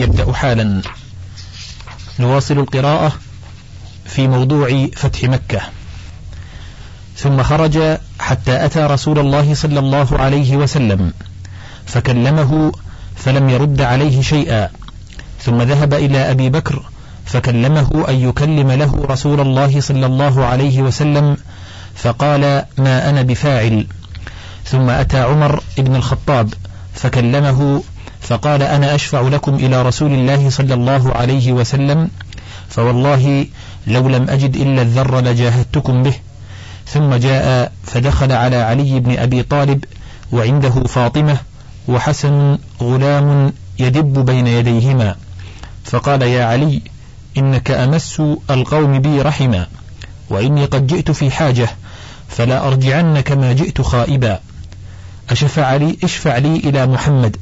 يبدأ حالا. نواصل القراءة في موضوع فتح مكة. ثم خرج حتى أتى رسول الله صلى الله عليه وسلم. فكلمه فلم يرد عليه شيئا. ثم ذهب إلى أبي بكر فكلمه أن يكلم له رسول الله صلى الله عليه وسلم فقال ما أنا بفاعل. ثم أتى عمر بن الخطاب فكلمه فقال أنا أشفع لكم إلى رسول الله صلى الله عليه وسلم فوالله لو لم أجد إلا الذر لجاهدتكم به. ثم جاء فدخل على علي بن أبي طالب وعنده فاطمة وحسن غلام يدب بين يديهما. فقال يا علي إنك أمس القوم بي رحما وإني قد جئت في حاجة فلا أرجعن كما جئت خائبا. أشفع لي اشفع لي إلى محمد.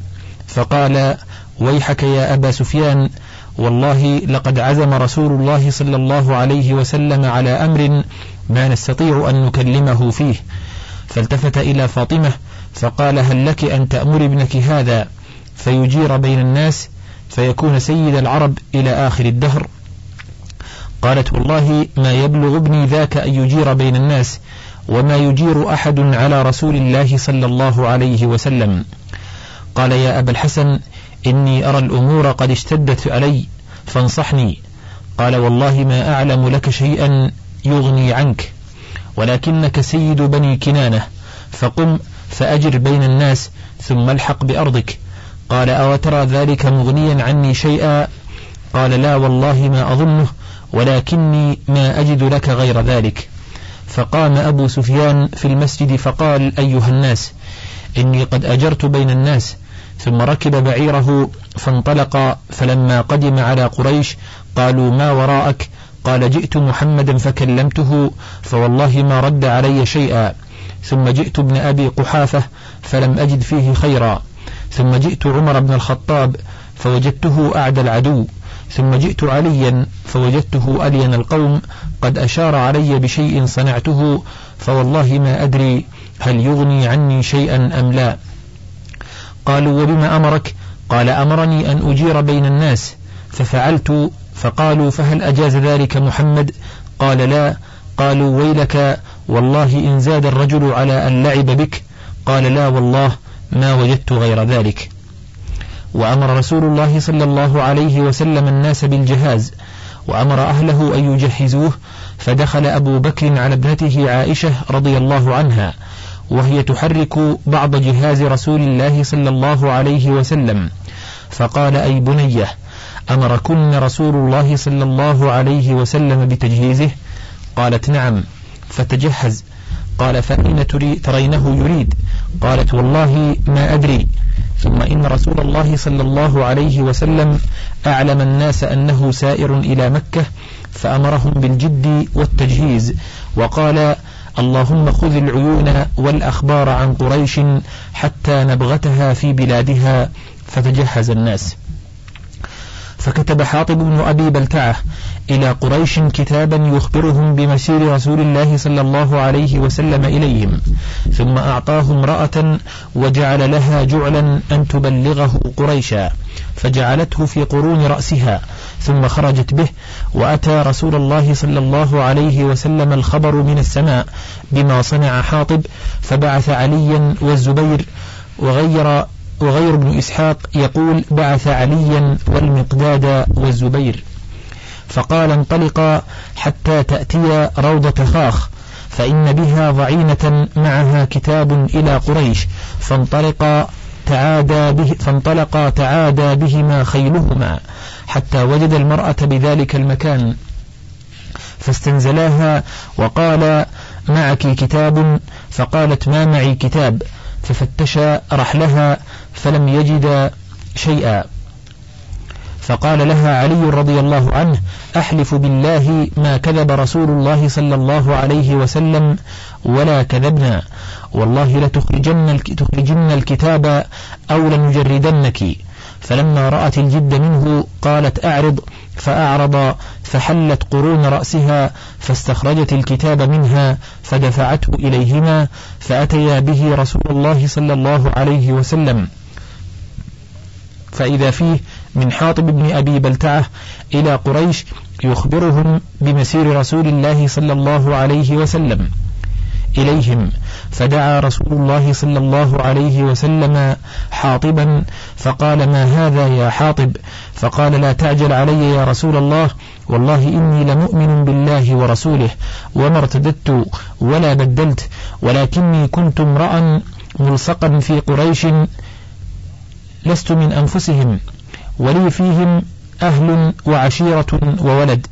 فقال ويحك يا أبا سفيان والله لقد عزم رسول الله صلى الله عليه وسلم على أمر ما نستطيع أن نكلمه فيه. فالتفت إلى فاطمة فقال هل لك أن تأمر ابنك هذا؟ فيجير بين الناس فيكون سيد العرب إلى آخر الدهر. قالت والله ما يبلغ ابني ذاك أن يجير بين الناس وما يجير أحد على رسول الله صلى الله عليه وسلم. قال يا أبا الحسن إني أرى الأمور قد اشتدت علي فانصحني. قال والله ما أعلم لك شيئا يغني عنك ولكنك سيد بني كنانة فقم فأجر بين الناس ثم الحق بأرضك. قال أو ترى ذلك مغنيا عني شيئا؟ قال لا والله ما أظنه ولكني ما أجد لك غير ذلك. فقام أبو سفيان في المسجد فقال أيها الناس إني قد أجرت بين الناس ثم ركب بعيره فانطلق فلما قدم على قريش قالوا ما وراءك؟ قال جئت محمدا فكلمته فوالله ما رد علي شيئا. ثم جئت ابن أبي قحافة فلم أجد فيه خيرا. ثم جئت عمر بن الخطاب فوجدته أعدى العدو. ثم جئت عليا فوجدته ألين القوم قد أشار علي بشيء صنعته فوالله ما أدري هل يغني عني شيئا أم لا. قالوا وبما أمرك؟ قال أمرني أن أجير بين الناس. ففعلت فقالوا فهل أجاز ذلك محمد؟ قال لا. قالوا ويلك والله إن زاد الرجل على أن لعب بك. قال لا والله ما وجدت غير ذلك. وأمر رسول الله صلى الله عليه وسلم الناس بالجهاز. وأمر أهله أن يجهزوه. فدخل أبو بكر على ابنته عائشة رضي الله عنها. وهي تحرك بعض جهاز رسول الله صلى الله عليه وسلم. فقال أي بنيه أمركن رسول الله صلى الله عليه وسلم بتجهيزه؟ قالت نعم. فتجهز. قال فأين ترينه يريد؟ قالت والله ما أدري. ثم إن رسول الله صلى الله عليه وسلم أعلم الناس أنه سائر إلى مكة فأمرهم بالجد والتجهيز. وقال اللهم خذ العيون والأخبار عن قريش حتى نبغتها في بلادها فتجهز الناس. فكتب حاطب بن أبي بلتعة إلى قريش كتابا يخبرهم بمسير رسول الله صلى الله عليه وسلم إليهم ثم أعطاه امرأة وجعل لها جعلا أن تبلغه قريشا فجعلته في قرون رأسها ثم خرجت به وأتى رسول الله صلى الله عليه وسلم الخبر من السماء بما صنع حاطب فبعث عليا والزبير وغير وغير ابن إسحاق يقول بعث عليا والمقداد والزبير. فقال انطلقا حتى تأتيا روضة خاخ فإن بها ضعينة معها كتاب إلى قريش فانطلقا تعادى به فانطلقا تعادى بهما خيلهما حتى وجد المرأة بذلك المكان. فاستنزلاها وقال معك كتاب؟ فقالت ما معي كتاب. ففتش رحلها فلم يجد شيئا. فقال لها علي رضي الله عنه أحلف بالله ما كذب رسول الله صلى الله عليه وسلم ولا كذبنا. والله لتخرجن تخرجن الكتاب أو لنجردنك. فلما رأت الجد منه قالت أعرض. فأعرض فحلت قرون رأسها فاستخرجت الكتاب منها فدفعته إليهما فأتيا به رسول الله صلى الله عليه وسلم. فإذا فيه من حاطب بن أبي بلتعة إلى قريش يخبرهم بمسير رسول الله صلى الله عليه وسلم. إليهم فدعا رسول الله صلى الله عليه وسلم حاطبا فقال ما هذا يا حاطب؟ فقال لا تعجل علي يا رسول الله والله إني لمؤمن بالله ورسوله وما ارتددت ولا بدلت ولكني كنت امرأ ملصقا في قريش لست من أنفسهم. ولي فيهم أهل وعشيرة وولد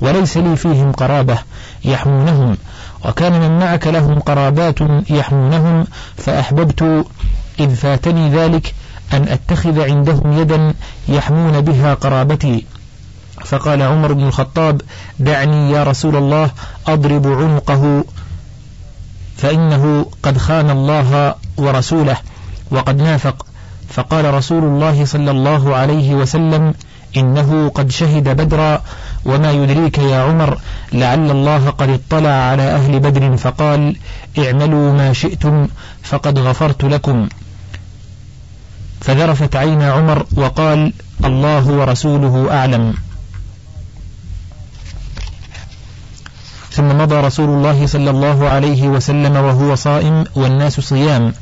وليس لي فيهم قرابة يحمونهم وكان من معك لهم قرابات يحمونهم فأحببت إذ فاتني ذلك أن أتخذ عندهم يدا يحمون بها قرابتي. فقال عمر بن الخطاب دعني يا رسول الله أضرب عنقه فإنه قد خان الله ورسوله وقد نافق. فقال رسول الله صلى الله عليه وسلم إنه قد شهد بدرا وما يدريك يا عمر لعل الله قد اطلع على أهل بدر فقال اعملوا ما شئتم فقد غفرت لكم. فذرفت عين عمر وقال الله ورسوله أعلم. ثم مضى رسول الله صلى الله عليه وسلم وهو صائم والناس صيام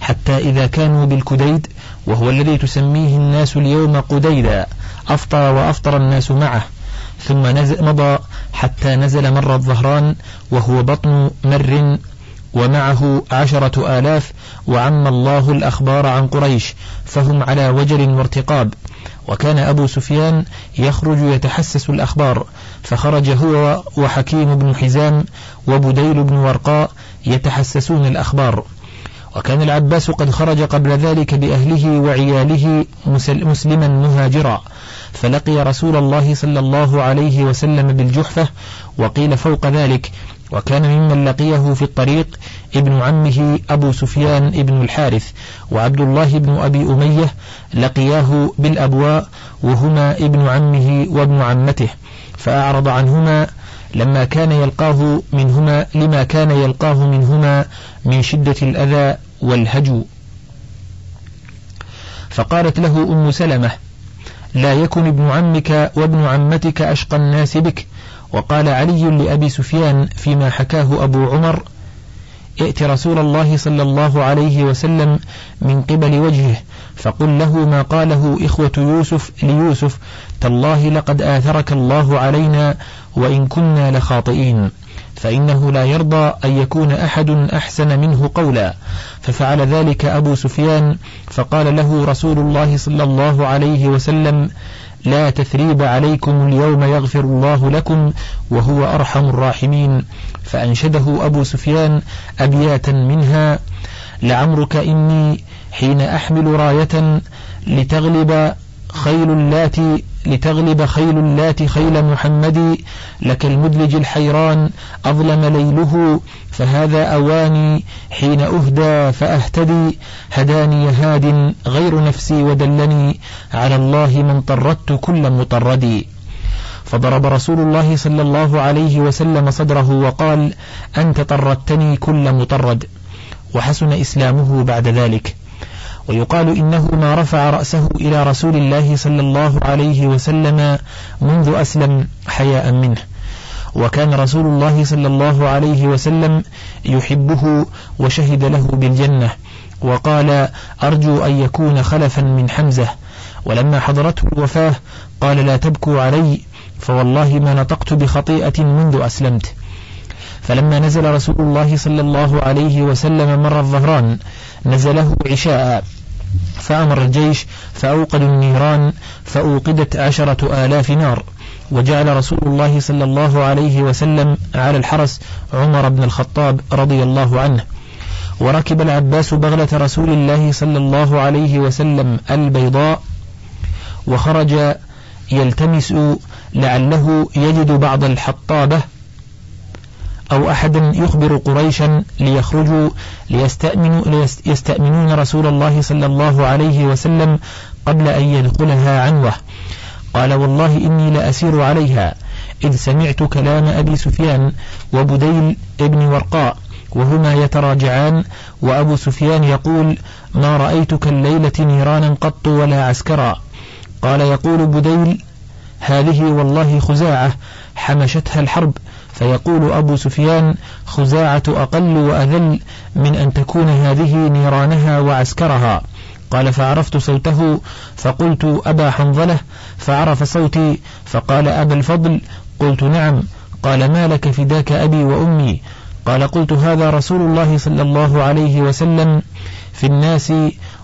حتى إذا كانوا بالكديد وهو الذي تسميه الناس اليوم قديدا أفطر وأفطر الناس معه ثم نزل مضى حتى نزل مر الظهران وهو بطن مر ومعه عشرة آلاف وعم الله الأخبار عن قريش فهم على وجل وارتقاب. وكان أبو سفيان يخرج يتحسس الأخبار فخرج هو وحكيم بن حزام وبديل بن ورقاء يتحسسون الأخبار. وكان العباس قد خرج قبل ذلك بأهله وعياله مسلما مهاجرا. فلقي رسول الله صلى الله عليه وسلم بالجحفة وقيل فوق ذلك. وكان ممن لقيه في الطريق ابن عمه أبو سفيان ابن الحارث. وعبد الله بن أبي أمية لقياه بالأبواء وهما ابن عمه وابن عمته. فأعرض عنهما لما كان يلقاه منهما لما كان يلقاه منهما من شدة الأذى والهجو. فقالت له أم سلمة لا يكن ابن عمك وابن عمتك أشقى الناس بك. وقال علي لأبي سفيان فيما حكاه أبو عمر ائت رسول الله صلى الله عليه وسلم من قبل وجهه فقل له ما قاله إخوة يوسف ليوسف تالله لقد آثرك الله علينا وإن كنا لخاطئين. فإنه لا يرضى أن يكون أحد أحسن منه قولا. ففعل ذلك أبو سفيان فقال له رسول الله صلى الله عليه وسلم لا تثريب عليكم اليوم يغفر الله لكم وهو أرحم الراحمين. فأنشده أبو سفيان أبياتا منها لعمرك إني حين أحمل راية لتغلب خيل اللاتي لتغلب خيل اللات خيل محمد لك المدلج الحيران أظلم ليله فهذا أواني حين أهدى فأهتدي. هداني هاد غير نفسي ودلني على الله من طردت كل مطردي فضرب رسول الله صلى الله عليه وسلم صدره وقال أنت طردتني كل مطرد. وحسن إسلامه بعد ذلك. ويقال إنه ما رفع رأسه إلى رسول الله صلى الله عليه وسلم منذ أسلم حياء منه. وكان رسول الله صلى الله عليه وسلم يحبه وشهد له بالجنة. وقال أرجو أن يكون خلفا من حمزة. ولما حضرته الوفاة قال لا تبكوا علي فوالله ما نطقت بخطيئة منذ أسلمت. فلما نزل رسول الله صلى الله عليه وسلم مر الظهران نزله عشاء. فأمر الجيش فأوقدوا النيران فأوقدت عشرة آلاف نار. وجعل رسول الله صلى الله عليه وسلم على الحرس عمر بن الخطاب رضي الله عنه. وركب العباس بغلة رسول الله صلى الله عليه وسلم البيضاء وخرج يلتمس لعله يجد بعض الحطابة أو أحدا يخبر قريشا ليخرجوا ليستأمنوا ليستأمنون رسول الله صلى الله عليه وسلم قبل أن يدخلها عنوة قال والله إني لأسير عليها. إذ سمعت كلام أبي سفيان وبديل ابن ورقاء وهما يتراجعان وأبو سفيان يقول ما رأيتك الليلة نيرانا قط ولا عسكرا. قال يقول بديل هذه والله خزاعة حمشتها الحرب فيقول أبو سفيان خزاعة أقل وأذل من أن تكون هذه نيرانها وعسكرها. قال فعرفت صوته فقلت أبا حنظلة فعرف صوتي فقال أبا الفضل قلت نعم. قال ما لك فداك أبي وأمي؟ قال قلت هذا رسول الله صلى الله عليه وسلم في الناس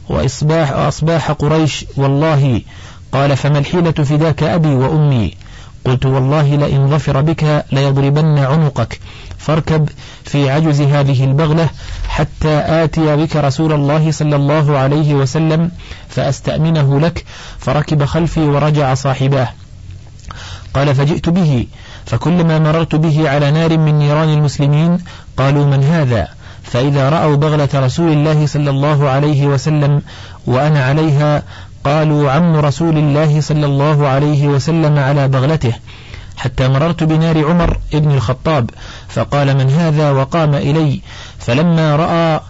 وإصباح, وأصباح قريش والله. قال فما الحيلة فداك أبي وأمي؟ قلت والله لئن ظفر بك ليضربن عنقك. فاركب في عجز هذه البغلة حتى آتي بك رسول الله صلى الله عليه وسلم فأستأمنه لك. فركب خلفي ورجع صاحباه. قال فجئت به. فكلما مررت به على نار من نيران المسلمين قالوا من هذا؟ فإذا رأوا بغلة رسول الله صلى الله عليه وسلم وأنا عليها قالوا عم رسول الله صلى الله عليه وسلم على بغلته حتى مررت بنار عمر ابن الخطاب فقال من هذا وقام إلي فلما رأى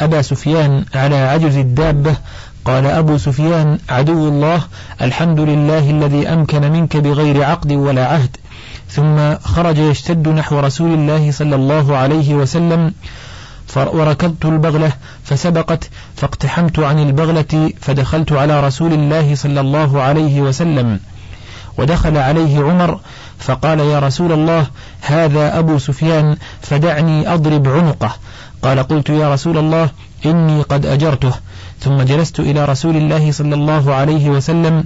أبا سفيان على عجز الدابة قال أبو سفيان عدو الله الحمد لله الذي أمكن منك بغير عقد ولا عهد. ثم خرج يشتد نحو رسول الله صلى الله عليه وسلم وركضت البغلة فسبقت فاقتحمت عن البغلة فدخلت على رسول الله صلى الله عليه وسلم. ودخل عليه عمر فقال يا رسول الله هذا أبو سفيان فدعني أضرب عنقه. قال قلت يا رسول الله إني قد أجرته. ثم جلست إلى رسول الله صلى الله عليه وسلم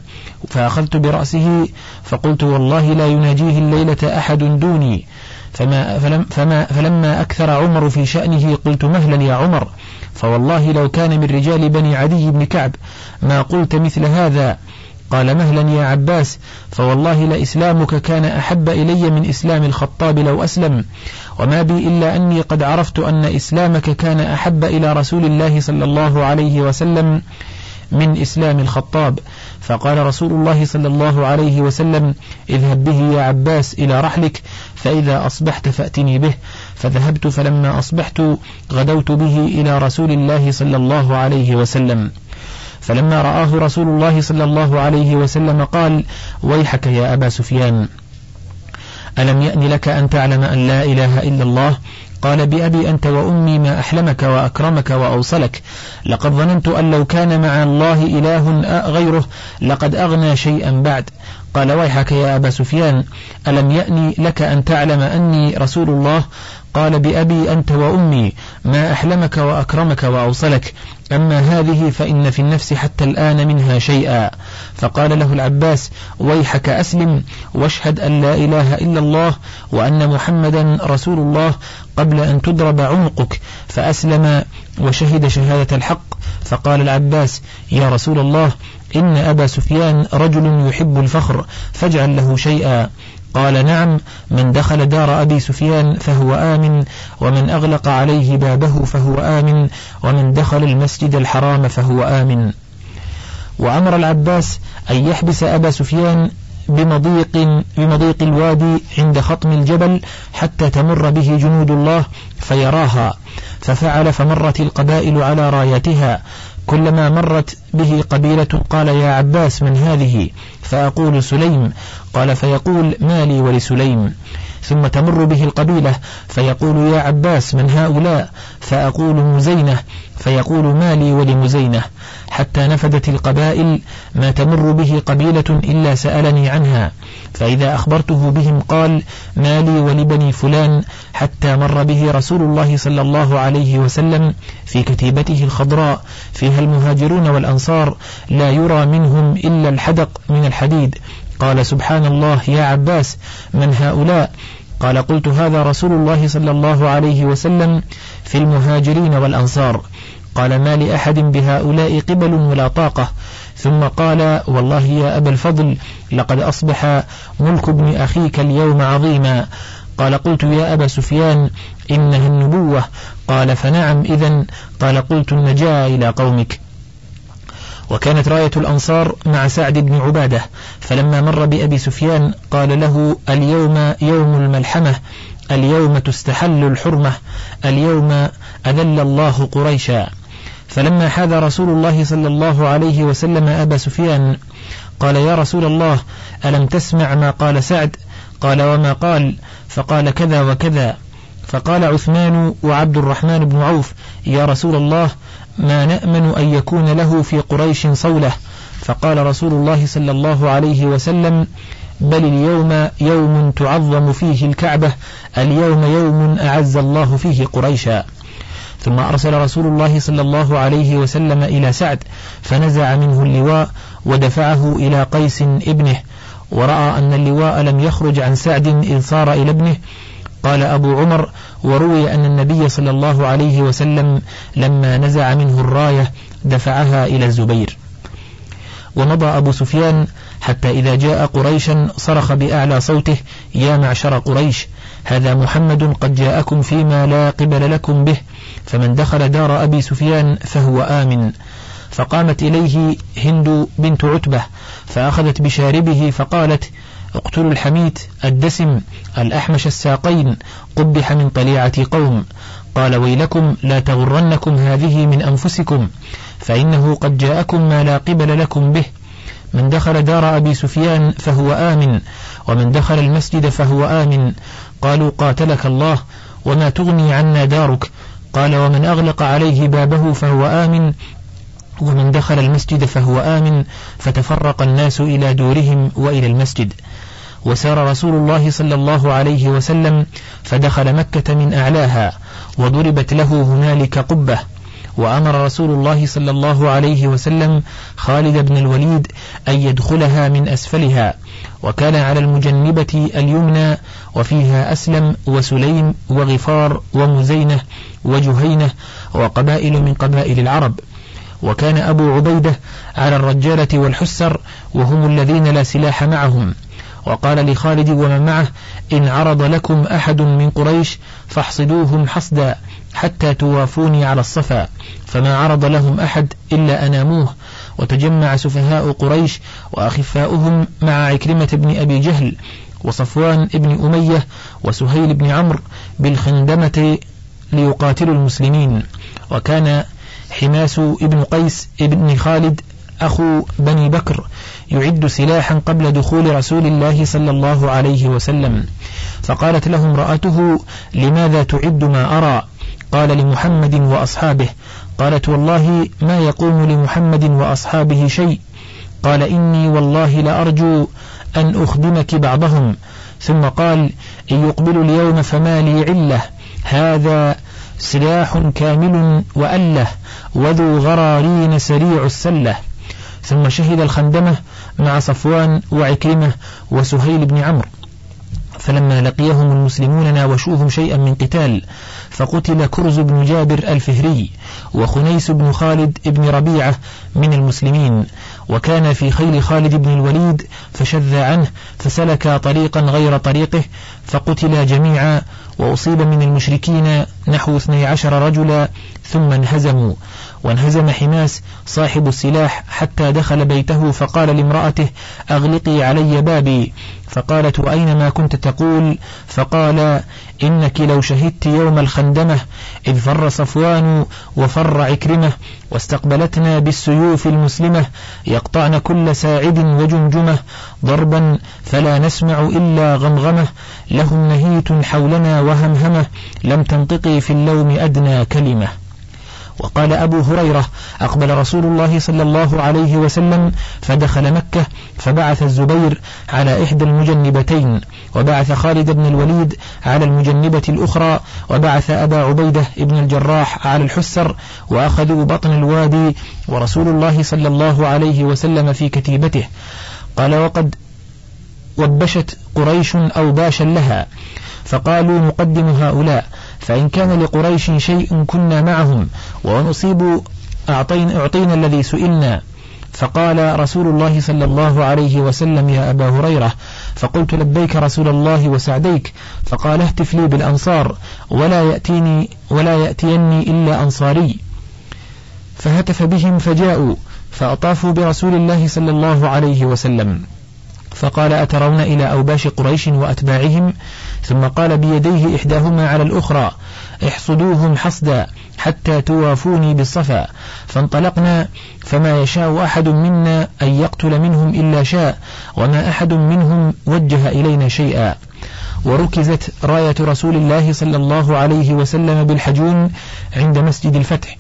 فأخذت برأسه فقلت والله لا يناجيه الليلة أحد دوني. فما, فلم فما فلما أكثر عمر في شأنه قلت مهلا يا عمر فوالله لو كان من رجال بني عدي بن كعب ما قلت مثل هذا. قال مهلا يا عباس فوالله لإسلامك كان أحب إلي من إسلام الخطاب لو أسلم. وما بي إلا أني قد عرفت أن إسلامك كان أحب إلى رسول الله صلى الله عليه وسلم. من إسلام الخطاب. فقال رسول الله صلى الله عليه وسلم اذهب به يا عباس إلى رحلك فإذا أصبحت فأتني به. فذهبت فلما أصبحت غدوت به إلى رسول الله صلى الله عليه وسلم. فلما رآه رسول الله صلى الله عليه وسلم قال ويحك يا أبا سفيان ألم يأن لك أن تعلم أن لا إله إلا الله؟ قال بأبي أنت وأمي ما أحلمك وأكرمك وأوصلك. لقد ظننت أن لو كان مع الله إله غيره لقد أغنى شيئا بعد. قال ويحك يا أبا سفيان ألم يأني لك أن تعلم أني رسول الله؟ قال بأبي أنت وأمي ما أحلمك وأكرمك وأوصلك. أما هذه فإن في النفس حتى الآن منها شيئا. فقال له العباس ويحك أسلم واشهد أن لا إله إلا الله وأن محمدا رسول الله قبل أن تضرب عنقك. فأسلم وشهد شهادة الحق. فقال العباس يا رسول الله إن أبا سفيان رجل يحب الفخر فاجعل له شيئا. قال نعم من دخل دار أبي سفيان فهو آمن ومن أغلق عليه بابه فهو آمن ومن دخل المسجد الحرام فهو آمن. وأمر العباس أن يحبس أبا سفيان بمضيق, بمضيق الوادي عند خطم الجبل حتى تمر به جنود الله فيراها. ففعل فمرت القبائل على رايتها. كلما مرت به قبيلة قال يا عباس من هذه؟ فأقول سليم. قال فيقول مالي ولسليم. ثم تمر به القبيلة فيقول يا عباس من هؤلاء؟ فأقول مزينة. فيقول مالي ولمزينة. حتى نفدت القبائل ما تمر به قبيلة إلا سألني عنها. فإذا أخبرته بهم قال مالي ولبني فلان. حتى مر به رسول الله صلى الله عليه وسلم في كتيبته الخضراء. فيها المهاجرون والأنصار. لا يرى منهم إلا الحدق من الحديد. قال سبحان الله يا عباس من هؤلاء؟ قال قلت هذا رسول الله صلى الله عليه وسلم في المهاجرين والأنصار. قال ما لأحد بهؤلاء قبل ولا طاقة. ثم قال والله يا أبا الفضل لقد أصبح ملك ابن أخيك اليوم عظيما. قال قلت يا أبا سفيان إنها النبوة. قال فنعم إذا قال قلت النجاة إلى قومك. وكانت راية الأنصار مع سعد بن عبادة. فلما مر بأبي سفيان قال له اليوم يوم الملحمة اليوم تستحل الحرمة اليوم أذل الله قريشا. فلما حاذ رسول الله صلى الله عليه وسلم أبا سفيان قال يا رسول الله ألم تسمع ما قال سعد؟ قال وما قال؟ فقال كذا وكذا. فقال عثمان وعبد الرحمن بن عوف يا رسول الله ما نأمن أن يكون له في قريش صولة؟ فقال رسول الله صلى الله عليه وسلم بل اليوم يوم تعظم فيه الكعبة اليوم يوم أعز الله فيه قريشا. ثم أرسل رسول الله صلى الله عليه وسلم إلى سعد فنزع منه اللواء ودفعه إلى قيس ابنه ورأى أن اللواء لم يخرج عن سعد إذ صار إلى ابنه. قال أبو عمر وروي أن النبي صلى الله عليه وسلم لما نزع منه الراية دفعها إلى الزبير. ومضى أبو سفيان حتى إذا جاء قريشا صرخ بأعلى صوته يا معشر قريش هذا محمد قد جاءكم فيما لا قبل لكم به فمن دخل دار أبي سفيان فهو آمن. فقامت إليه هند بنت عتبة فأخذت بشاربه فقالت اقتلوا الحميت الدسم الأحمش الساقين قبح من طليعة قوم. قال ويلكم لا تغرنكم هذه من أنفسكم فإنه قد جاءكم ما لا قبل لكم به. من دخل دار أبي سفيان فهو آمن ومن دخل المسجد فهو آمن. قالوا قاتلك الله وما تغني عنا دارك. قال ومن أغلق عليه بابه فهو آمن ومن دخل المسجد فهو آمن. فتفرق الناس إلى دورهم وإلى المسجد. وسار رسول الله صلى الله عليه وسلم فدخل مكة من أعلاها وضربت له هنالك قبة. وأمر رسول الله صلى الله عليه وسلم خالد بن الوليد أن يدخلها من أسفلها وكان على المجنبة اليمنى وفيها أسلم وسليم وغفار ومزينة وجهينة وقبائل من قبائل العرب. وكان أبو عبيدة على الرجالة والحسر وهم الذين لا سلاح معهم. وقال لخالد ومن معه إن عرض لكم أحد من قريش فاحصدوهم حصدا حتى توافوني على الصفا فما عرض لهم أحد إلا أناموه وتجمع سفهاء قريش وأخفاؤهم مع عكرمة بن أبي جهل وصفوان بن أمية وسهيل بن عمرو بالخندمة ليقاتلوا المسلمين. وكان حماس ابن قيس ابن خالد أخو بني بكر يعد سلاحا قبل دخول رسول الله صلى الله عليه وسلم. فقالت له امرأته لماذا تعد ما أرى؟ قال لمحمد وأصحابه قالت والله ما يقوم لمحمد وأصحابه شيء. قال إني والله لأرجو أن أخدمك بعضهم. ثم قال إن يقبل اليوم فما لي علة هذا سلاح كامل وألة وذو غرارين سريع السلة. ثم شهد الخندمة مع صفوان وعكرمة وسهيل بن عمرو. فلما لقيهم المسلمون ناوشوهم شيئا من قتال فقتل كرز بن جابر الفهري وخنيس بن خالد بن ربيعة من المسلمين وكان في خيل خالد بن الوليد فشذ عنه فسلك طريقا غير طريقه فقتل جميعا وأصيب من المشركين نحو 12 رجلا ثم انهزموا. وانهزم حماس صاحب السلاح حتى دخل بيته فقال لامرأته أغلقي علي بابي. فقالت وأين ما كنت تقول؟ فقال إنك لو شهدت يوم الخندمة إذ فر صفوان وفر عكرمة واستقبلتنا بالسيوف المسلمة يقطعن كل ساعد وجمجمة ضربا فلا نسمع إلا غمغمة لهم نهيت حولنا وهمهمة لم تنطقي في اللوم أدنى كلمة. وقال أبو هريرة أقبل رسول الله صلى الله عليه وسلم فدخل مكة فبعث الزبير على إحدى المجنبتين وبعث خالد بن الوليد على المجنبة الأخرى وبعث أبا عبيدة بن الجراح على الحسر وأخذوا بطن الوادي ورسول الله صلى الله عليه وسلم في كتيبته. قال وقد وبشت قريش أو باشا لها فقالوا نقدم هؤلاء. فإن كان لقريش شيء كنا معهم ونصيب أعطينا, أعطينا الذي سئلنا. فقال رسول الله صلى الله عليه وسلم يا أبا هريرة. فقلت لبيك رسول الله وسعديك. فقال اهتف لي بالأنصار ولا يأتيني ولا يأتيني إلا أنصاري. فهتف بهم فجاءوا فأطافوا برسول الله صلى الله عليه وسلم. فقال أترون إلى أوباش قريش وأتباعهم؟ ثم قال بيديه إحداهما على الأخرى احصدوهم حصدا حتى توافوني بالصفا. فانطلقنا فما يشاء أحد منا أن يقتل منهم إلا شاء وما أحد منهم وجه إلينا شيئا. وركزت راية رسول الله صلى الله عليه وسلم بالحجون عند مسجد الفتح.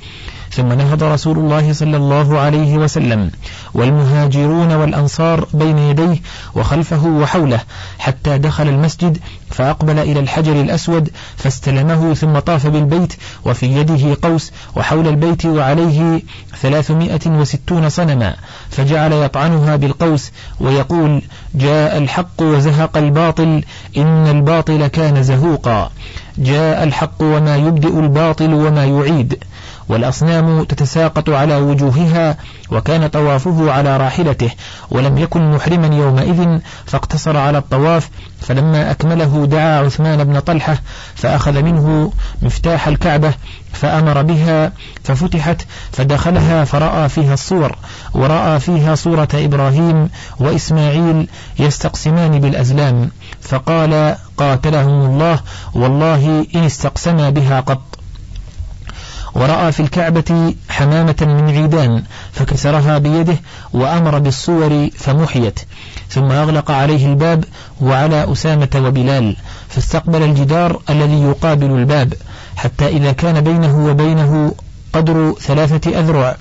ثم نهض رسول الله صلى الله عليه وسلم والمهاجرون والأنصار بين يديه وخلفه وحوله حتى دخل المسجد فأقبل إلى الحجر الأسود فاستلمه ثم طاف بالبيت وفي يده قوس وحول البيت وعليه ثلاثمائة وستون صنما فجعل يطعنها بالقوس ويقول جاء الحق وزهق الباطل إن الباطل كان زهوقا جاء الحق وما يبدئ الباطل وما يعيد والأصنام تتساقط على وجوهها وكان طوافه على راحلته ولم يكن محرما يومئذ فاقتصر على الطواف فلما أكمله دعا عثمان بن طلحة فأخذ منه مفتاح الكعبة فأمر بها ففتحت فدخلها فرأى فيها الصور ورأى فيها صورة إبراهيم وإسماعيل يستقسمان بالأزلام فقال قاتلهم الله والله إن استقسما بها قط. ورأى في الكعبة حمامة من عيدان فكسرها بيده وأمر بالصور فمحيت. ثم أغلق عليه الباب وعلى أسامة وبلال فاستقبل الجدار الذي يقابل الباب حتى إذا كان بينه وبينه قدر ثلاثة أذرع.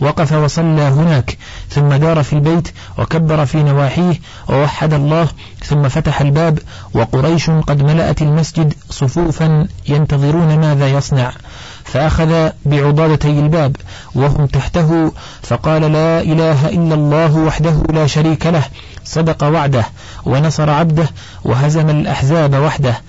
وقف وصلى هناك ثم دار في البيت وكبر في نواحيه ووحد الله ثم فتح الباب وقريش قد ملأت المسجد صفوفا ينتظرون ماذا يصنع. فأخذ بعضادتي الباب وهم تحته فقال لا إله إلا الله وحده لا شريك له صدق وعده ونصر عبده وهزم الأحزاب وحده.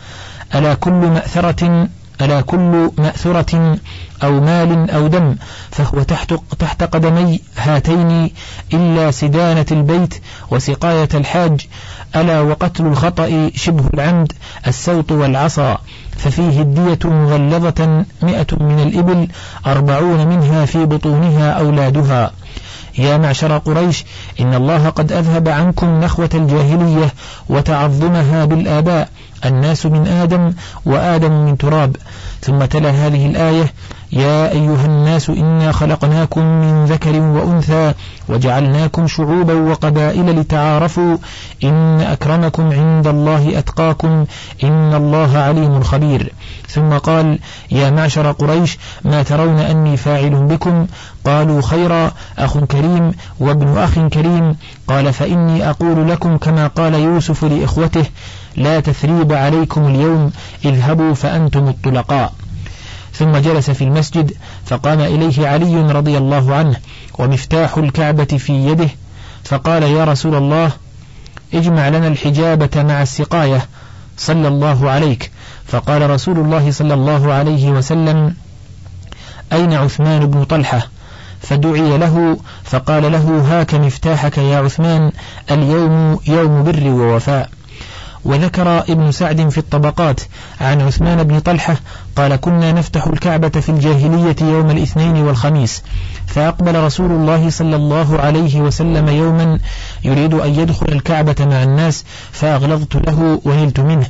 ألا كل مأثرة ألا كل مأثرة أو مال أو دم فهو تحت, تحت قدمي هاتين إلا سدانة البيت وسقاية الحاج ألا وقتل الخطأ شبه العمد السوط والعصا. ففيه الدية مغلظة مئة من الإبل أربعون منها في بطونها أولادها. يا معشر قريش إن الله قد أذهب عنكم نخوة الجاهلية وتعظمها بالآباء الناس من آدم وآدم من تراب. ثم تلا هذه الآية يا أيها الناس إنا خلقناكم من ذكر وأنثى وجعلناكم شعوبا وقبائل لتعارفوا إن أكرمكم عند الله أتقاكم إن الله عليم خبير. ثم قال يا معشر قريش ما ترون أني فاعل بكم؟ قالوا خيرا أخ كريم وابن أخ كريم. قال فإني أقول لكم كما قال يوسف لإخوته لا تثريب عليكم اليوم اذهبوا فأنتم الطلقاء. ثم جلس في المسجد فقام إليه علي رضي الله عنه ومفتاح الكعبة في يده فقال يا رسول الله اجمع لنا الحجابة مع السقاية صلى الله عليك. فقال رسول الله صلى الله عليه وسلم أين عثمان بن طلحة؟ فدعي له فقال له هاك مفتاحك يا عثمان اليوم يوم بر ووفاء. وذكر ابن سعد في الطبقات عن عثمان بن طلحة قال كنا نفتح الكعبة في الجاهلية يوم الاثنين والخميس فأقبل رسول الله صلى الله عليه وسلم يوما يريد أن يدخل الكعبة مع الناس فأغلظت له ونلت منه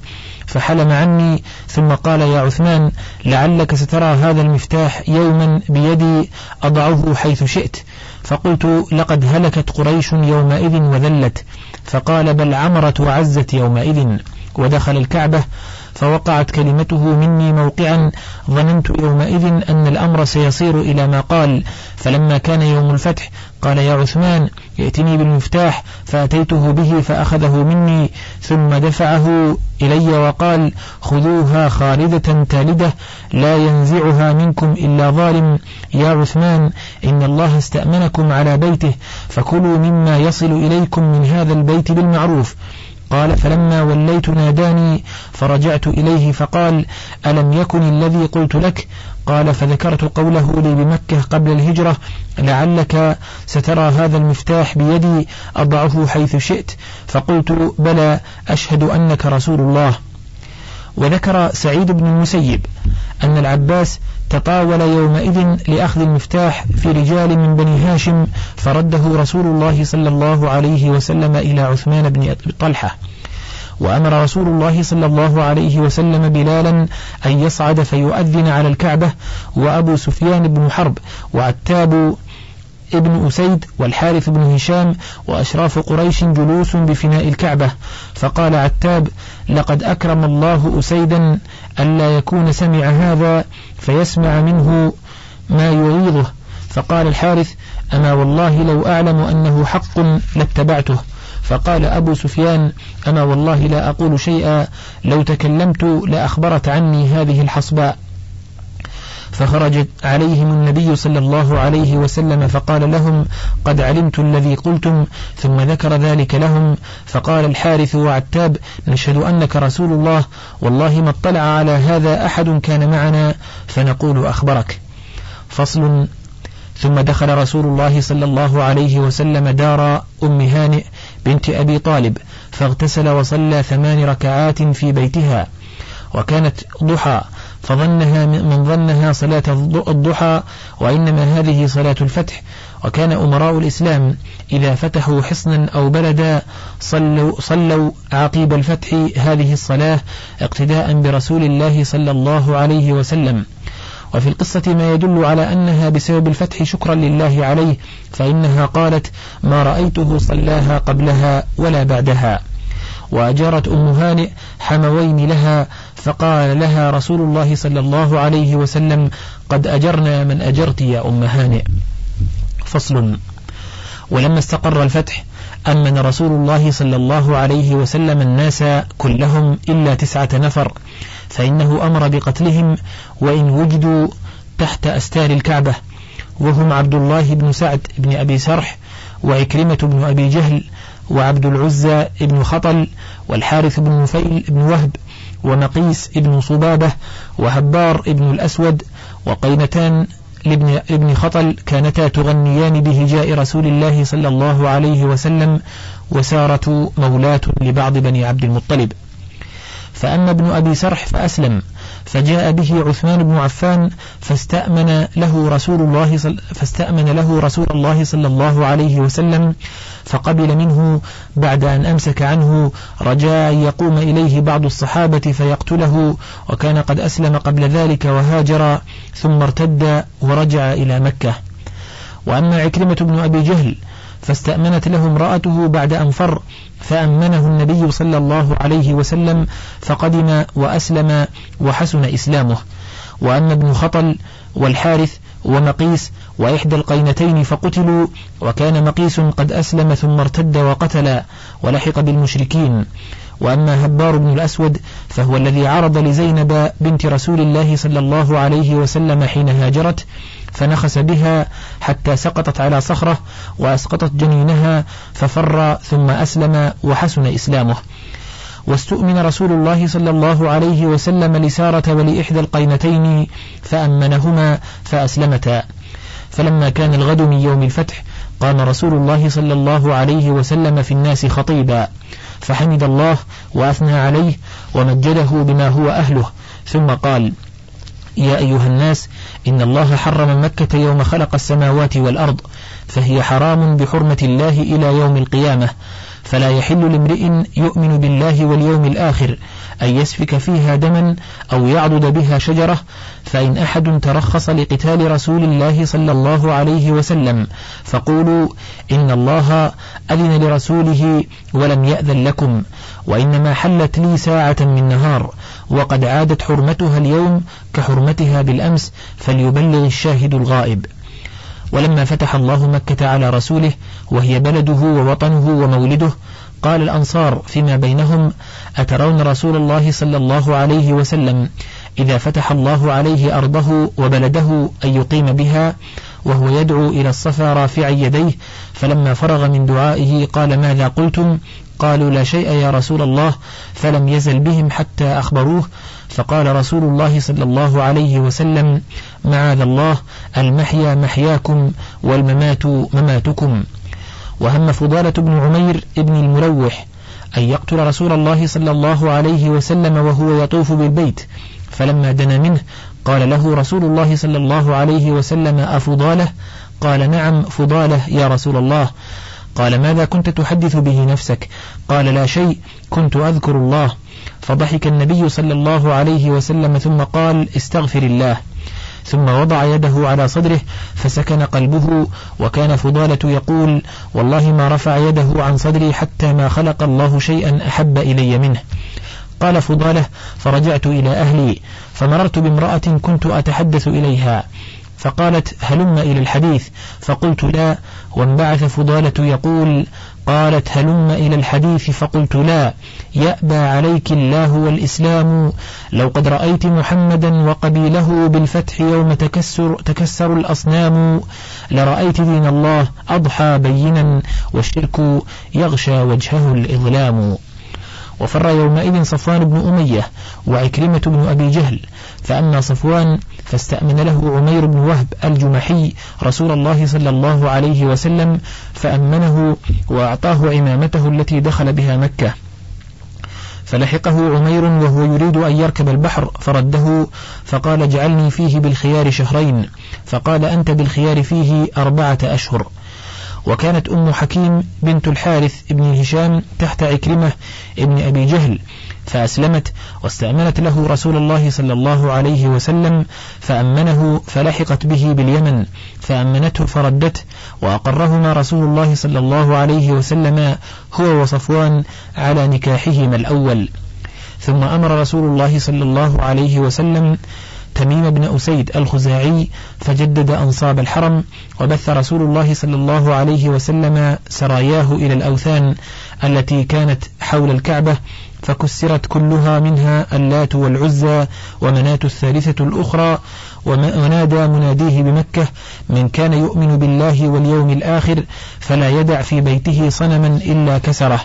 فحلم عني ثم قال يا عثمان لعلك سترى هذا المفتاح يوما بيدي أضعه حيث شئت فقلت لقد هلكت قريش يومئذ وذلت. فقال بل عمرت وعزت يومئذ ودخل الكعبة فوقعت كلمته مني موقعا ظننت يومئذ أن الأمر سيصير إلى ما قال فلما كان يوم الفتح قال يا عثمان ائتني بالمفتاح فأتيته به فأخذه مني ثم دفعه إلي وقال خذوها خالدة تالدة لا ينزعها منكم إلا ظالم. يا عثمان إن الله استأمنكم على بيته فكلوا مما يصل إليكم من هذا البيت بالمعروف. قال فلما وليت ناداني فرجعت إليه فقال ألم يكن الذي قلت لك قال فذكرت قوله لي بمكة قبل الهجرة لعلك سترى هذا المفتاح بيدي أضعه حيث شئت فقلت بلى أشهد أنك رسول الله. وذكر سعيد بن المسيب أن العباس تطاول يومئذ لأخذ المفتاح في رجال من بني هاشم فرده رسول الله صلى الله عليه وسلم إلى عثمان بن طلحة. وأمر رسول الله صلى الله عليه وسلم بلالا أن يصعد فيؤذن على الكعبة وأبو سفيان بن حرب وعتاب ابن أسيد والحارث بن هشام وأشراف قريش جلوس بفناء الكعبة. فقال عتاب لقد أكرم الله أسيدا ألا يكون سمع هذا فيسمع منه ما يغيظه فقال الحارث أما والله لو أعلم أنه حق لاتبعته. فقال أبو سفيان أما والله لا أقول شيئا لو تكلمت لأخبرت عني هذه الحصباء فخرج عليهم النبي صلى الله عليه وسلم فقال لهم قد علمت الذي قلتم ثم ذكر ذلك لهم. فقال الحارث وعتاب نشهد أنك رسول الله والله ما اطلع على هذا أحد كان معنا فنقول أخبرك. فصل. ثم دخل رسول الله صلى الله عليه وسلم دار أم هانئ بنت أبي طالب فاغتسل وصلى ثمان ركعات في بيتها. وكانت ضحى فظنها من ظنها صلاة الضحى وإنما هذه صلاة الفتح. وكان أمراء الإسلام إذا فتحوا حصنا أو بلدا صلوا, صلوا عقيب الفتح هذه الصلاة اقتداء برسول الله صلى الله عليه وسلم. وفي القصة ما يدل على أنها بسبب الفتح شكرا لله عليه فإنها قالت ما رأيته صلاها قبلها ولا بعدها. وأجرت أم هانئ حموين لها فقال لها رسول الله صلى الله عليه وسلم قد أجرنا من أجرت يا أم هانئ. فصل. ولما استقر الفتح أمن رسول الله صلى الله عليه وسلم الناس كلهم إلا تسعة نفر. فإنه أمر بقتلهم وإن وجدوا تحت أستار الكعبة وهم عبد الله بن سعد بن أبي سرح وعكرمة بن أبي جهل وعبد العزى بن خطل والحارث بن نفيل بن وهب ومقيس بن صبابة وهبار بن الأسود وقينتان لابن ابن خطل كانتا تغنيان بهجاء رسول الله صلى الله عليه وسلم وسارة مولاة لبعض بني عبد المطلب. فأما ابن أبي سرح فأسلم فجاء به عثمان بن عفان فاستأمن له رسول الله فاستأمن له رسول الله صلى الله عليه وسلم فقبل منه بعد أن أمسك عنه رجاء يقوم إليه بعض الصحابة فيقتله وكان قد أسلم قبل ذلك وهاجر ثم ارتد ورجع إلى مكة. وأما عكرمة بن أبي جهل فاستأمنت له امرأته بعد أن فر فأمنه النبي صلى الله عليه وسلم فقدم وأسلم وحسن إسلامه. وأما ابن خطل والحارث ومقيس وإحدى القينتين فقتلوا وكان مقيس قد أسلم ثم ارتد وقتل ولحق بالمشركين. وأما هبار بن الأسود فهو الذي عرض لزينب بنت رسول الله صلى الله عليه وسلم حين هاجرت فنخس بها حتى سقطت على صخرة وأسقطت جنينها ففر ثم أسلم وحسن إسلامه. واستؤمن رسول الله صلى الله عليه وسلم لسارة ولإحدى القينتين فأمنهما فأسلمتا. فلما كان الغد من يوم الفتح قام رسول الله صلى الله عليه وسلم في الناس خطيبا. فحمد الله وأثنى عليه ومجده بما هو أهله. ثم قال يا أيها الناس إن الله حرم مكة يوم خلق السماوات والأرض فهي حرام بحرمة الله إلى يوم القيامة. فلا يحل لامرئ يؤمن بالله واليوم الآخر أن يسفك فيها دما أو يعضد بها شجرة فإن أحد ترخص لقتال رسول الله صلى الله عليه وسلم فقولوا إن الله أذن لرسوله ولم يأذن لكم وإنما حلت لي ساعة من نهار وقد عادت حرمتها اليوم كحرمتها بالأمس فليبلغ الشاهد الغائب. ولما فتح الله مكة على رسوله وهي بلده ووطنه ومولده قال الأنصار فيما بينهم أترون رسول الله صلى الله عليه وسلم إذا فتح الله عليه أرضه وبلده أن يقيم بها وهو يدعو إلى الصفا رافعا يديه فلما فرغ من دعائه قال ماذا قلتم؟ قالوا لا شيء يا رسول الله فلم يزل بهم حتى أخبروه فقال رسول الله صلى الله عليه وسلم معاذ الله المحيا محياكم والممات مماتكم. وهم فضالة بن عمير ابن المروح أن يقتل رسول الله صلى الله عليه وسلم وهو يطوف بالبيت فلما دنا منه قال له رسول الله صلى الله عليه وسلم أفضاله؟ قال نعم فضاله يا رسول الله. قال ماذا كنت تحدث به نفسك؟ قال لا شيء كنت أذكر الله. فضحك النبي صلى الله عليه وسلم ثم قال استغفر الله. ثم وضع يده على صدره فسكن قلبه وكان فضالة يقول والله ما رفع يده عن صدري حتى ما خلق الله شيئا أحب إلي منه. قال فضالة فرجعت إلى أهلي فمررت بامرأة كنت أتحدث إليها. فقالت هلم إلى الحديث. فقلت لا. وانبعث فضالة يقول قالت هلم إلى الحديث فقلت لا يأبى عليك الله والإسلام. لو قد رأيت محمدا وقبيله بالفتح يوم تكسر, تكسر الأصنام لرأيت دين الله أضحى بينا والشرك يغشى وجهه الإظلام. وفر يومئذ صفوان بن أمية وعكرمة بن أبي جهل فأما صفوان فاستأمن له عمير بن وهب الجمحي رسول الله صلى الله عليه وسلم فأمنه وأعطاه عمامته التي دخل بها مكة. فلحقه عمير وهو يريد أن يركب البحر فرده فقال اجعلني فيه بالخيار شهرين فقال أنت بالخيار فيه أربعة أشهر. وكانت أم حكيم بنت الحارث بن هشام تحت عكرمة ابن أبي جهل فأسلمت واستأمنت له رسول الله صلى الله عليه وسلم فأمنه فلحقت به باليمن فأمنته فردته وأقرهما رسول الله صلى الله عليه وسلم هو وصفوان على نكاحهما الأول. ثم أمر رسول الله صلى الله عليه وسلم تميم بن أسيد الخزاعي فجدد أنصاب الحرم وبث رسول الله صلى الله عليه وسلم سراياه إلى الأوثان التي كانت حول الكعبة فكسرت كلها منها اللات والعزى ومناة الثالثة الأخرى ونادى مناديه بمكة من كان يؤمن بالله واليوم الآخر فلا يدع في بيته صنما إلا كسره.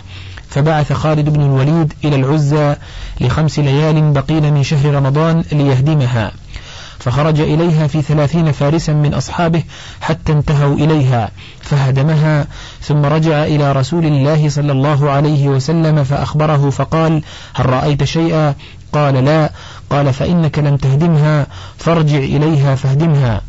فبعث خالد بن الوليد إلى العزى لخمس ليال بقين من شهر رمضان ليهدمها. فخرج إليها في ثلاثين فارسا من أصحابه حتى انتهوا إليها فهدمها ثم رجع إلى رسول الله صلى الله عليه وسلم فأخبره فقال هل رأيت شيئا؟ قال لا. قال فإنك لم تهدمها فارجع إليها فاهدمها.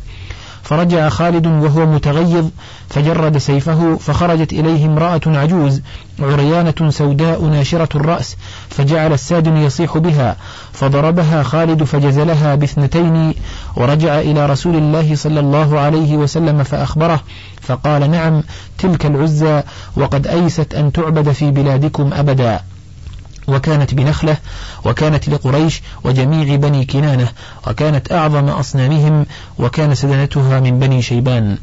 فرجع خالد وهو متغيظ فجرد سيفه فخرجت إليه امرأة عجوز عريانة سوداء ناشرة الرأس فجعل الساد يصيح بها فضربها خالد فجزلها باثنتين ورجع إلى رسول الله صلى الله عليه وسلم فأخبره فقال نعم تلك العزى وقد أيست أن تعبد في بلادكم أبدا. وكانت بنخلة وكانت لقريش وجميع بني كنانة وكانت أعظم أصنامهم وكان سدنتها من بني شيبان.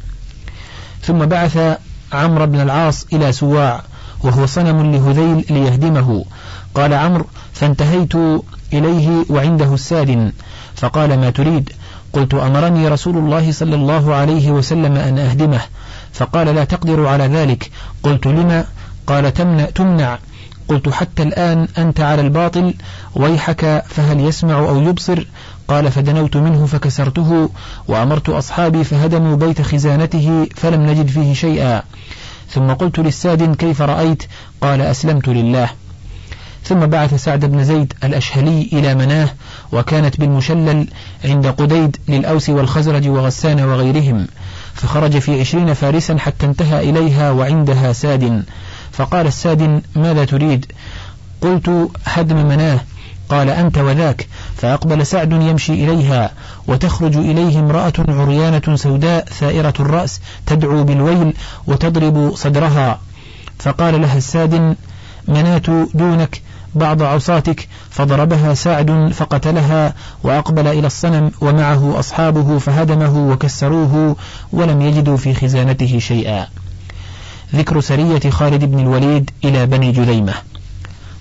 ثم بعث عمرو بن العاص إلى سواع وهو صنم لهذيل ليهدمه. قال عمرو فانتهيت إليه وعنده السادن. فقال ما تريد؟ قلت أمرني رسول الله صلى الله عليه وسلم أن أهدمه. فقال لا تقدر على ذلك. قلت لما؟ قال تمنع, تمنع. قلت حتى الآن أنت على الباطل ويحك فهل يسمع أو يبصر؟ قال فدنوت منه فكسرته وأمرت أصحابي فهدموا بيت خزانته فلم نجد فيه شيئا. ثم قلت للساد كيف رأيت؟ قال أسلمت لله. ثم بعث سعد بن زيد الأشهلي إلى مناه وكانت بالمشلل عند قديد للأوس والخزرج وغسان وغيرهم فخرج في عشرين فارسا حتى انتهى إليها وعندها ساد. فقال الساد ماذا تريد؟ قلت هدم مناه. قال أنت وذاك. فأقبل سعد يمشي إليها وتخرج إليه امرأة عريانة سوداء ثائرة الرأس تدعو بالويل وتضرب صدرها. فقال لها الساد منات دونك بعض عصاتك. فضربها سعد فقتلها وأقبل إلى الصنم ومعه أصحابه فهدمه وكسروه ولم يجدوا في خزانته شيئا. ذكر سرية خالد بن الوليد إلى بني جذيمة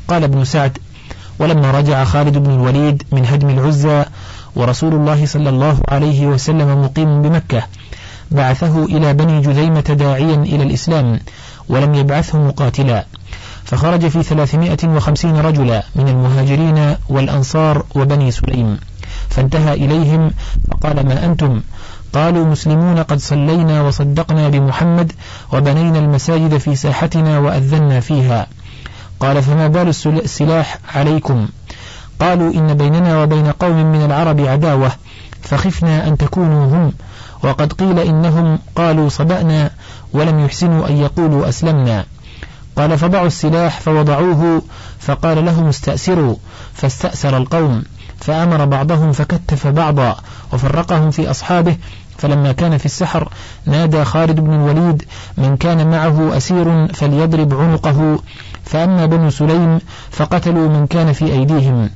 قال ابن سعد ولما رجع خالد بن الوليد من هدم العزى ورسول الله صلى الله عليه وسلم مقيم بمكة بعثه إلى بني جذيمة داعيا إلى الإسلام ولم يبعثه مقاتلا. فخرج في ثلاثمائة وخمسين رجلا من المهاجرين والأنصار وبني سليم. فانتهى إليهم فقال ما أنتم؟ قالوا مسلمون قد صلينا وصدقنا بمحمد وبنينا المساجد في ساحتنا وأذنا فيها. قال فما بال السلاح عليكم؟ قالوا إن بيننا وبين قوم من العرب عداوة فخفنا أن تكونوا هم وقد قيل إنهم قالوا صبأنا ولم يحسنوا أن يقولوا أسلمنا. قال فضعوا السلاح فوضعوه فقال لهم استأسروا فاستأسر القوم فأمر بعضهم فكتف بعضا وفرقهم في أصحابه فلما كان في السحر نادى خالد بن الوليد من كان معه أسير فليضرب عنقه فأما بنو سليم فقتلوا من كان في أيديهم.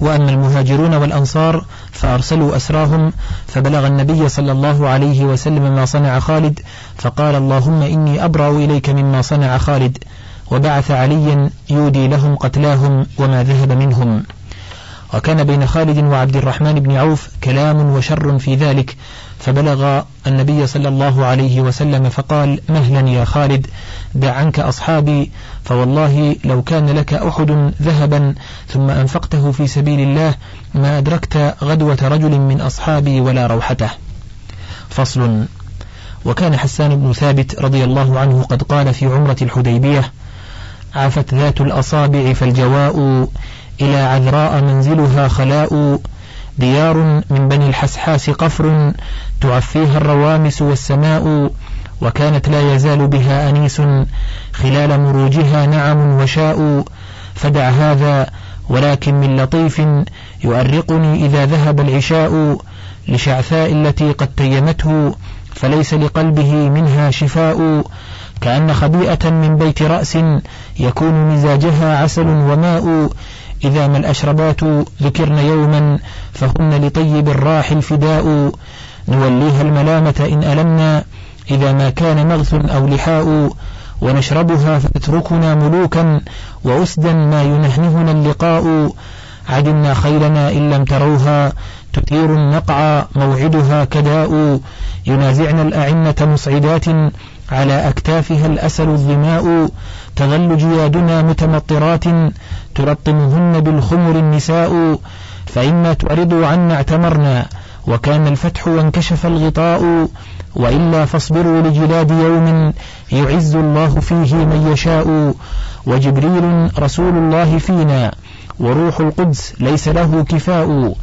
وأما المهاجرون والأنصار فأرسلوا أسراهم فبلغ النبي صلى الله عليه وسلم ما صنع خالد فقال اللهم إني أبرأ إليك مما صنع خالد وبعث عليا يودي لهم قتلاهم وما ذهب منهم. وكان بين خالد وعبد الرحمن بن عوف كلام وشر في ذلك فبلغ النبي صلى الله عليه وسلم فقال مهلا يا خالد دع عنك أصحابي فوالله لو كان لك أحد ذهبا ثم أنفقته في سبيل الله ما أدركت غدوة رجل من أصحابي ولا روحته. فصل. وكان حسان بن ثابت رضي الله عنه قد قال في عمرة الحديبية عفت ذات الأصابع فالجواء إلى عذراء منزلها خلاء ديار من بني الحسحاس قفر تعفيها الروامس والسماء وكانت لا يزال بها أنيس خلال مروجها نعم وشاء فدع هذا ولكن من لطيف يؤرقني إذا ذهب العشاء لشعثاء التي قد تيمته فليس لقلبه منها شفاء كأن خبيئة من بيت رأس يكون مزاجها عسل وماء إذا ما الأشربات ذكرن يوما فهن لطيب الراح الفداء. نوليها الملامة إن ألمنا. إذا ما كان مغث أو لحاء ونشربها فتتركنا ملوكا وأسدا ما ينهنهنا اللقاء. عدنا خيلنا إن لم تروها. تثير النقع موعدها كداء. ينازعن الأعنة مسعدات على أكتافها الأسل الظماء تظل جيادنا متمطرات تلطمهن بالخمر النساء فإما تعرضوا عنا اعتمرنا وكان الفتح وانكشف الغطاء وإلا فاصبروا لجلاد يوم يعز الله فيه من يشاء وجبريل رسول الله فينا وروح القدس ليس له كفاء.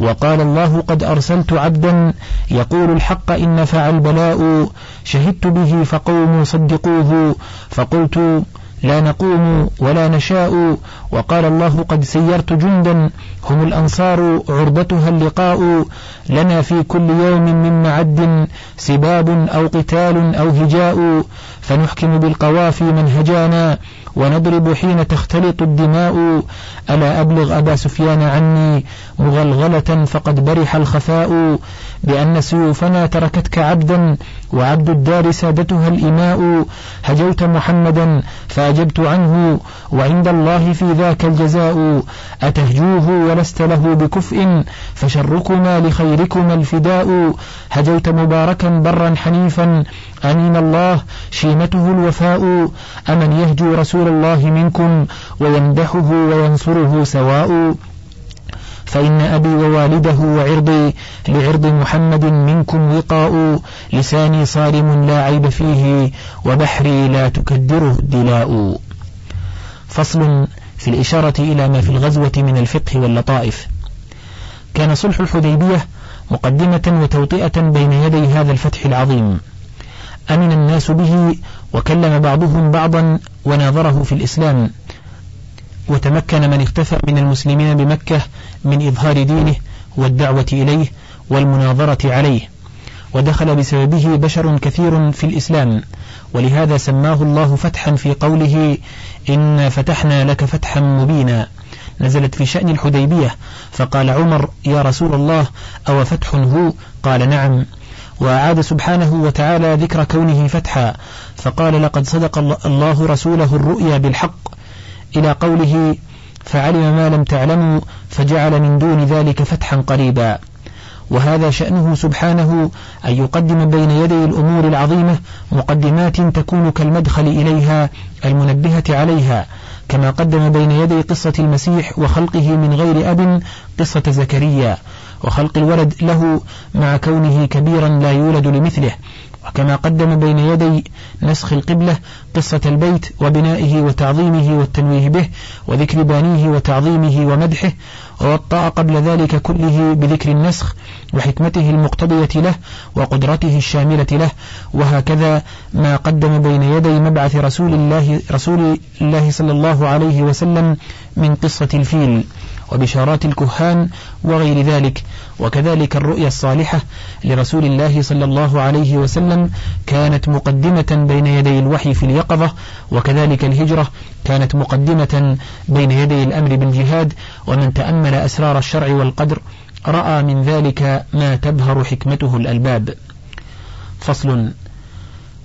وقال الله قد أرسلت عبدا يقول الحق إن نفع البلاء شهدت به فقوموا صدقوه فقلت لا نقوم ولا نشاء وقال الله قد سيرت جندا هم الأنصار عرضتها اللقاء لنا في كل يوم من معد سباب أو قتال أو هجاء فنحكم بالقوافي من هجانا ونضرب حين تختلط الدماء. ألا أبلغ أبا سفيان عني مغلغلة فقد برح الخفاء بأن سيوفنا تركتك عبدا وعبد الدار سادتها الإماء هجوت محمدا فأجبت عنه وعند الله في ذاك الجزاء أتهجوه ولست له بكفء فشركما لخيركما الفداء هجوت مباركا برا حنيفا أمين الله شيمته الوفاء أمن يهجو رسول الله منكم ويمدحه وينصره سواء. فإن أبي ووالده وعرضي لعرض محمد منكم وقاء لساني صارم لا عيب فيه وبحري لا تكدره الدلاء. فصل في الإشارة إلى ما في الغزوة من الفقه واللطائف. كان صلح الحديبية مقدمة وتوطئة بين يدي هذا الفتح العظيم. أمن الناس به وكلم بعضهم بعضا وناظره في الإسلام. وتمكن من اختفى من المسلمين بمكة من إظهار دينه والدعوة إليه والمناظرة عليه. ودخل بسببه بشر كثير في الإسلام ولهذا سماه الله فتحا في قوله إن فتحنا لك فتحا مبينا نزلت في شأن الحديبية فقال عمر يا رسول الله أو فتح هو؟ قال نعم وأعاد سبحانه وتعالى ذكر كونه فتحا فقال لقد صدق الله رسوله الرؤيا بالحق إلى قوله فعلم ما لم تعلموا فجعل من دون ذلك فتحا قريبا. وهذا شأنه سبحانه أن يقدم بين يدي الأمور العظيمة مقدمات تكون كالمدخل إليها المنبهة عليها كما قدم بين يدي قصة المسيح وخلقه من غير أب قصة زكريا. وخلق الولد له مع كونه كبيرا لا يولد لمثله وكما قدم بين يدي نسخ القبلة قصة البيت وبنائه وتعظيمه والتنويه به وذكر بانيه وتعظيمه ومدحه ووطأ قبل ذلك كله بذكر النسخ وحكمته المقتضية له وقدرته الشاملة له وهكذا ما قدم بين يدي مبعث رسول الله رسول الله صلى الله عليه وسلم من قصة الفيل. وبشارات الكهان وغير ذلك. وكذلك الرؤيا الصالحة لرسول الله صلى الله عليه وسلم كانت مقدمة بين يدي الوحي في اليقظة وكذلك الهجرة كانت مقدمة بين يدي الأمر بالجهاد ومن تأمل أسرار الشرع والقدر رأى من ذلك ما تبهر حكمته الألباب. فصل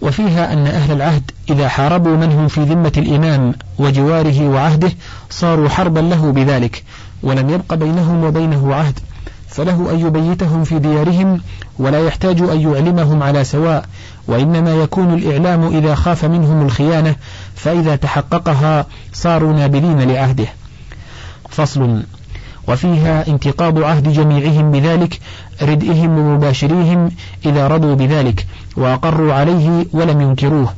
وفيها أن أهل العهد إذا حاربوا من هم في ذمة الإمام وجواره وعهده صاروا حربا له بذلك ولم يبق بينهم وبينه عهد فله أن يبيتهم في ديارهم ولا يحتاج أن يعلمهم على سواء وإنما يكون الإعلام إذا خاف منهم الخيانة فإذا تحققها صاروا نابلين لعهده. فصل وفيها انتقاض عهد جميعهم بذلك ردئهم ومباشريهم إذا رضوا بذلك وأقروا عليه ولم ينكروه.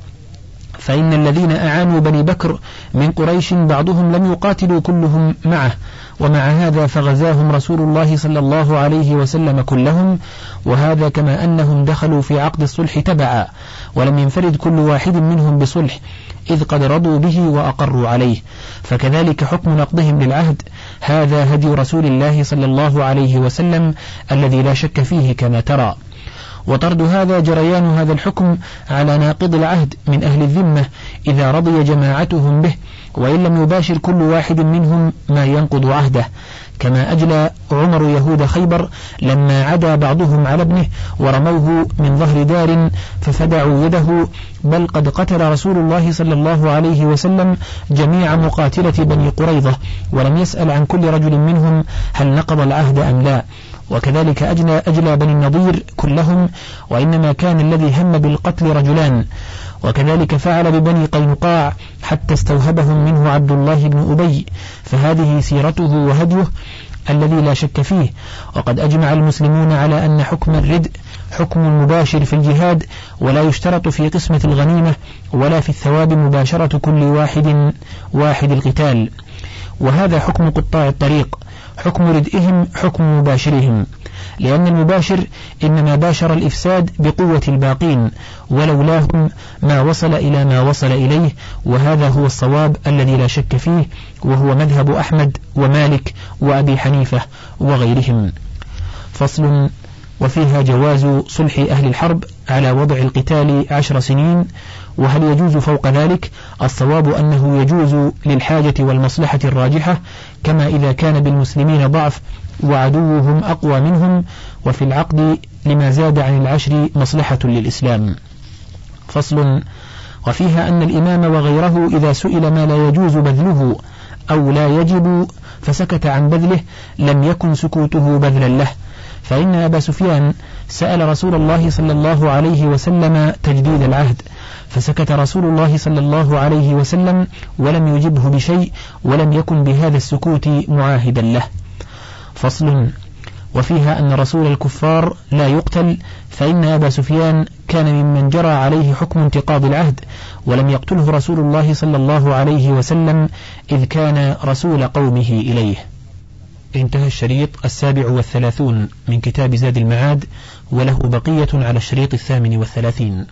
فإن الذين أعانوا بني بكر من قريش بعضهم لم يقاتلوا كلهم معه ومع هذا فغزاهم رسول الله صلى الله عليه وسلم كلهم وهذا كما أنهم دخلوا في عقد الصلح تبعا ولم ينفرد كل واحد منهم بصلح إذ قد رضوا به وأقروا عليه. فكذلك حكم نقضهم للعهد هذا هدي رسول الله صلى الله عليه وسلم الذي لا شك فيه كما ترى. وطرد هذا جريان هذا الحكم على ناقض العهد من أهل الذمة إذا رضي جماعتهم به وإن لم يباشر كل واحد منهم ما ينقض عهده. كما أجلى عمر يهود خيبر لما عدا بعضهم على ابنه ورموه من ظهر دار ففدعوا يده بل قد قتل رسول الله صلى الله عليه وسلم جميع مقاتلة بني قريظة ولم يسأل عن كل رجل منهم هل نقض العهد أم لا. وكذلك أجلى, أجلى بني النضير كلهم وإنما كان الذي هم بالقتل رجلان. وكذلك فعل ببني قينقاع حتى استوهبهم منه عبد الله بن أبي فهذه سيرته وهديه الذي لا شك فيه. وقد أجمع المسلمون على أن حكم الردء حكم المباشر في الجهاد ولا يشترط في قسمة الغنيمة ولا في الثواب مباشرة كل واحد واحد القتال. وهذا حكم قطاع الطريق. حكم ردئهم حكم مباشرهم. لأن المباشر إنما باشر الإفساد بقوة الباقين ولولاهم ما وصل إلى ما وصل إليه وهذا هو الصواب الذي لا شك فيه وهو مذهب أحمد ومالك وأبي حنيفة وغيرهم. فصل وفيها جواز صلح أهل الحرب على وضع القتال عشر سنين وهل يجوز فوق ذلك؟ الصواب أنه يجوز للحاجة والمصلحة الراجحة كما إذا كان بالمسلمين ضعف وعدوهم أقوى منهم وفي العقد لما زاد عن العشر مصلحة للإسلام. فصل وفيها أن الإمام وغيره إذا سئل ما لا يجوز بذله أو لا يجب فسكت عن بذله لم يكن سكوته بذلا له. فإن أبا سفيان سأل رسول الله صلى الله عليه وسلم تجديد العهد. فسكت رسول الله صلى الله عليه وسلم ولم يجبه بشيء ولم يكن بهذا السكوت معاهدا له. فصل وفيها أن رسول الكفار لا يقتل فإن أبا سفيان كان ممن جرى عليه حكم انتقاض العهد ولم يقتله رسول الله صلى الله عليه وسلم إذ كان رسول قومه إليه. انتهى الشريط السابع والثلاثون من كتاب زاد المعاد وله بقية على الشريط الثامن والثلاثين.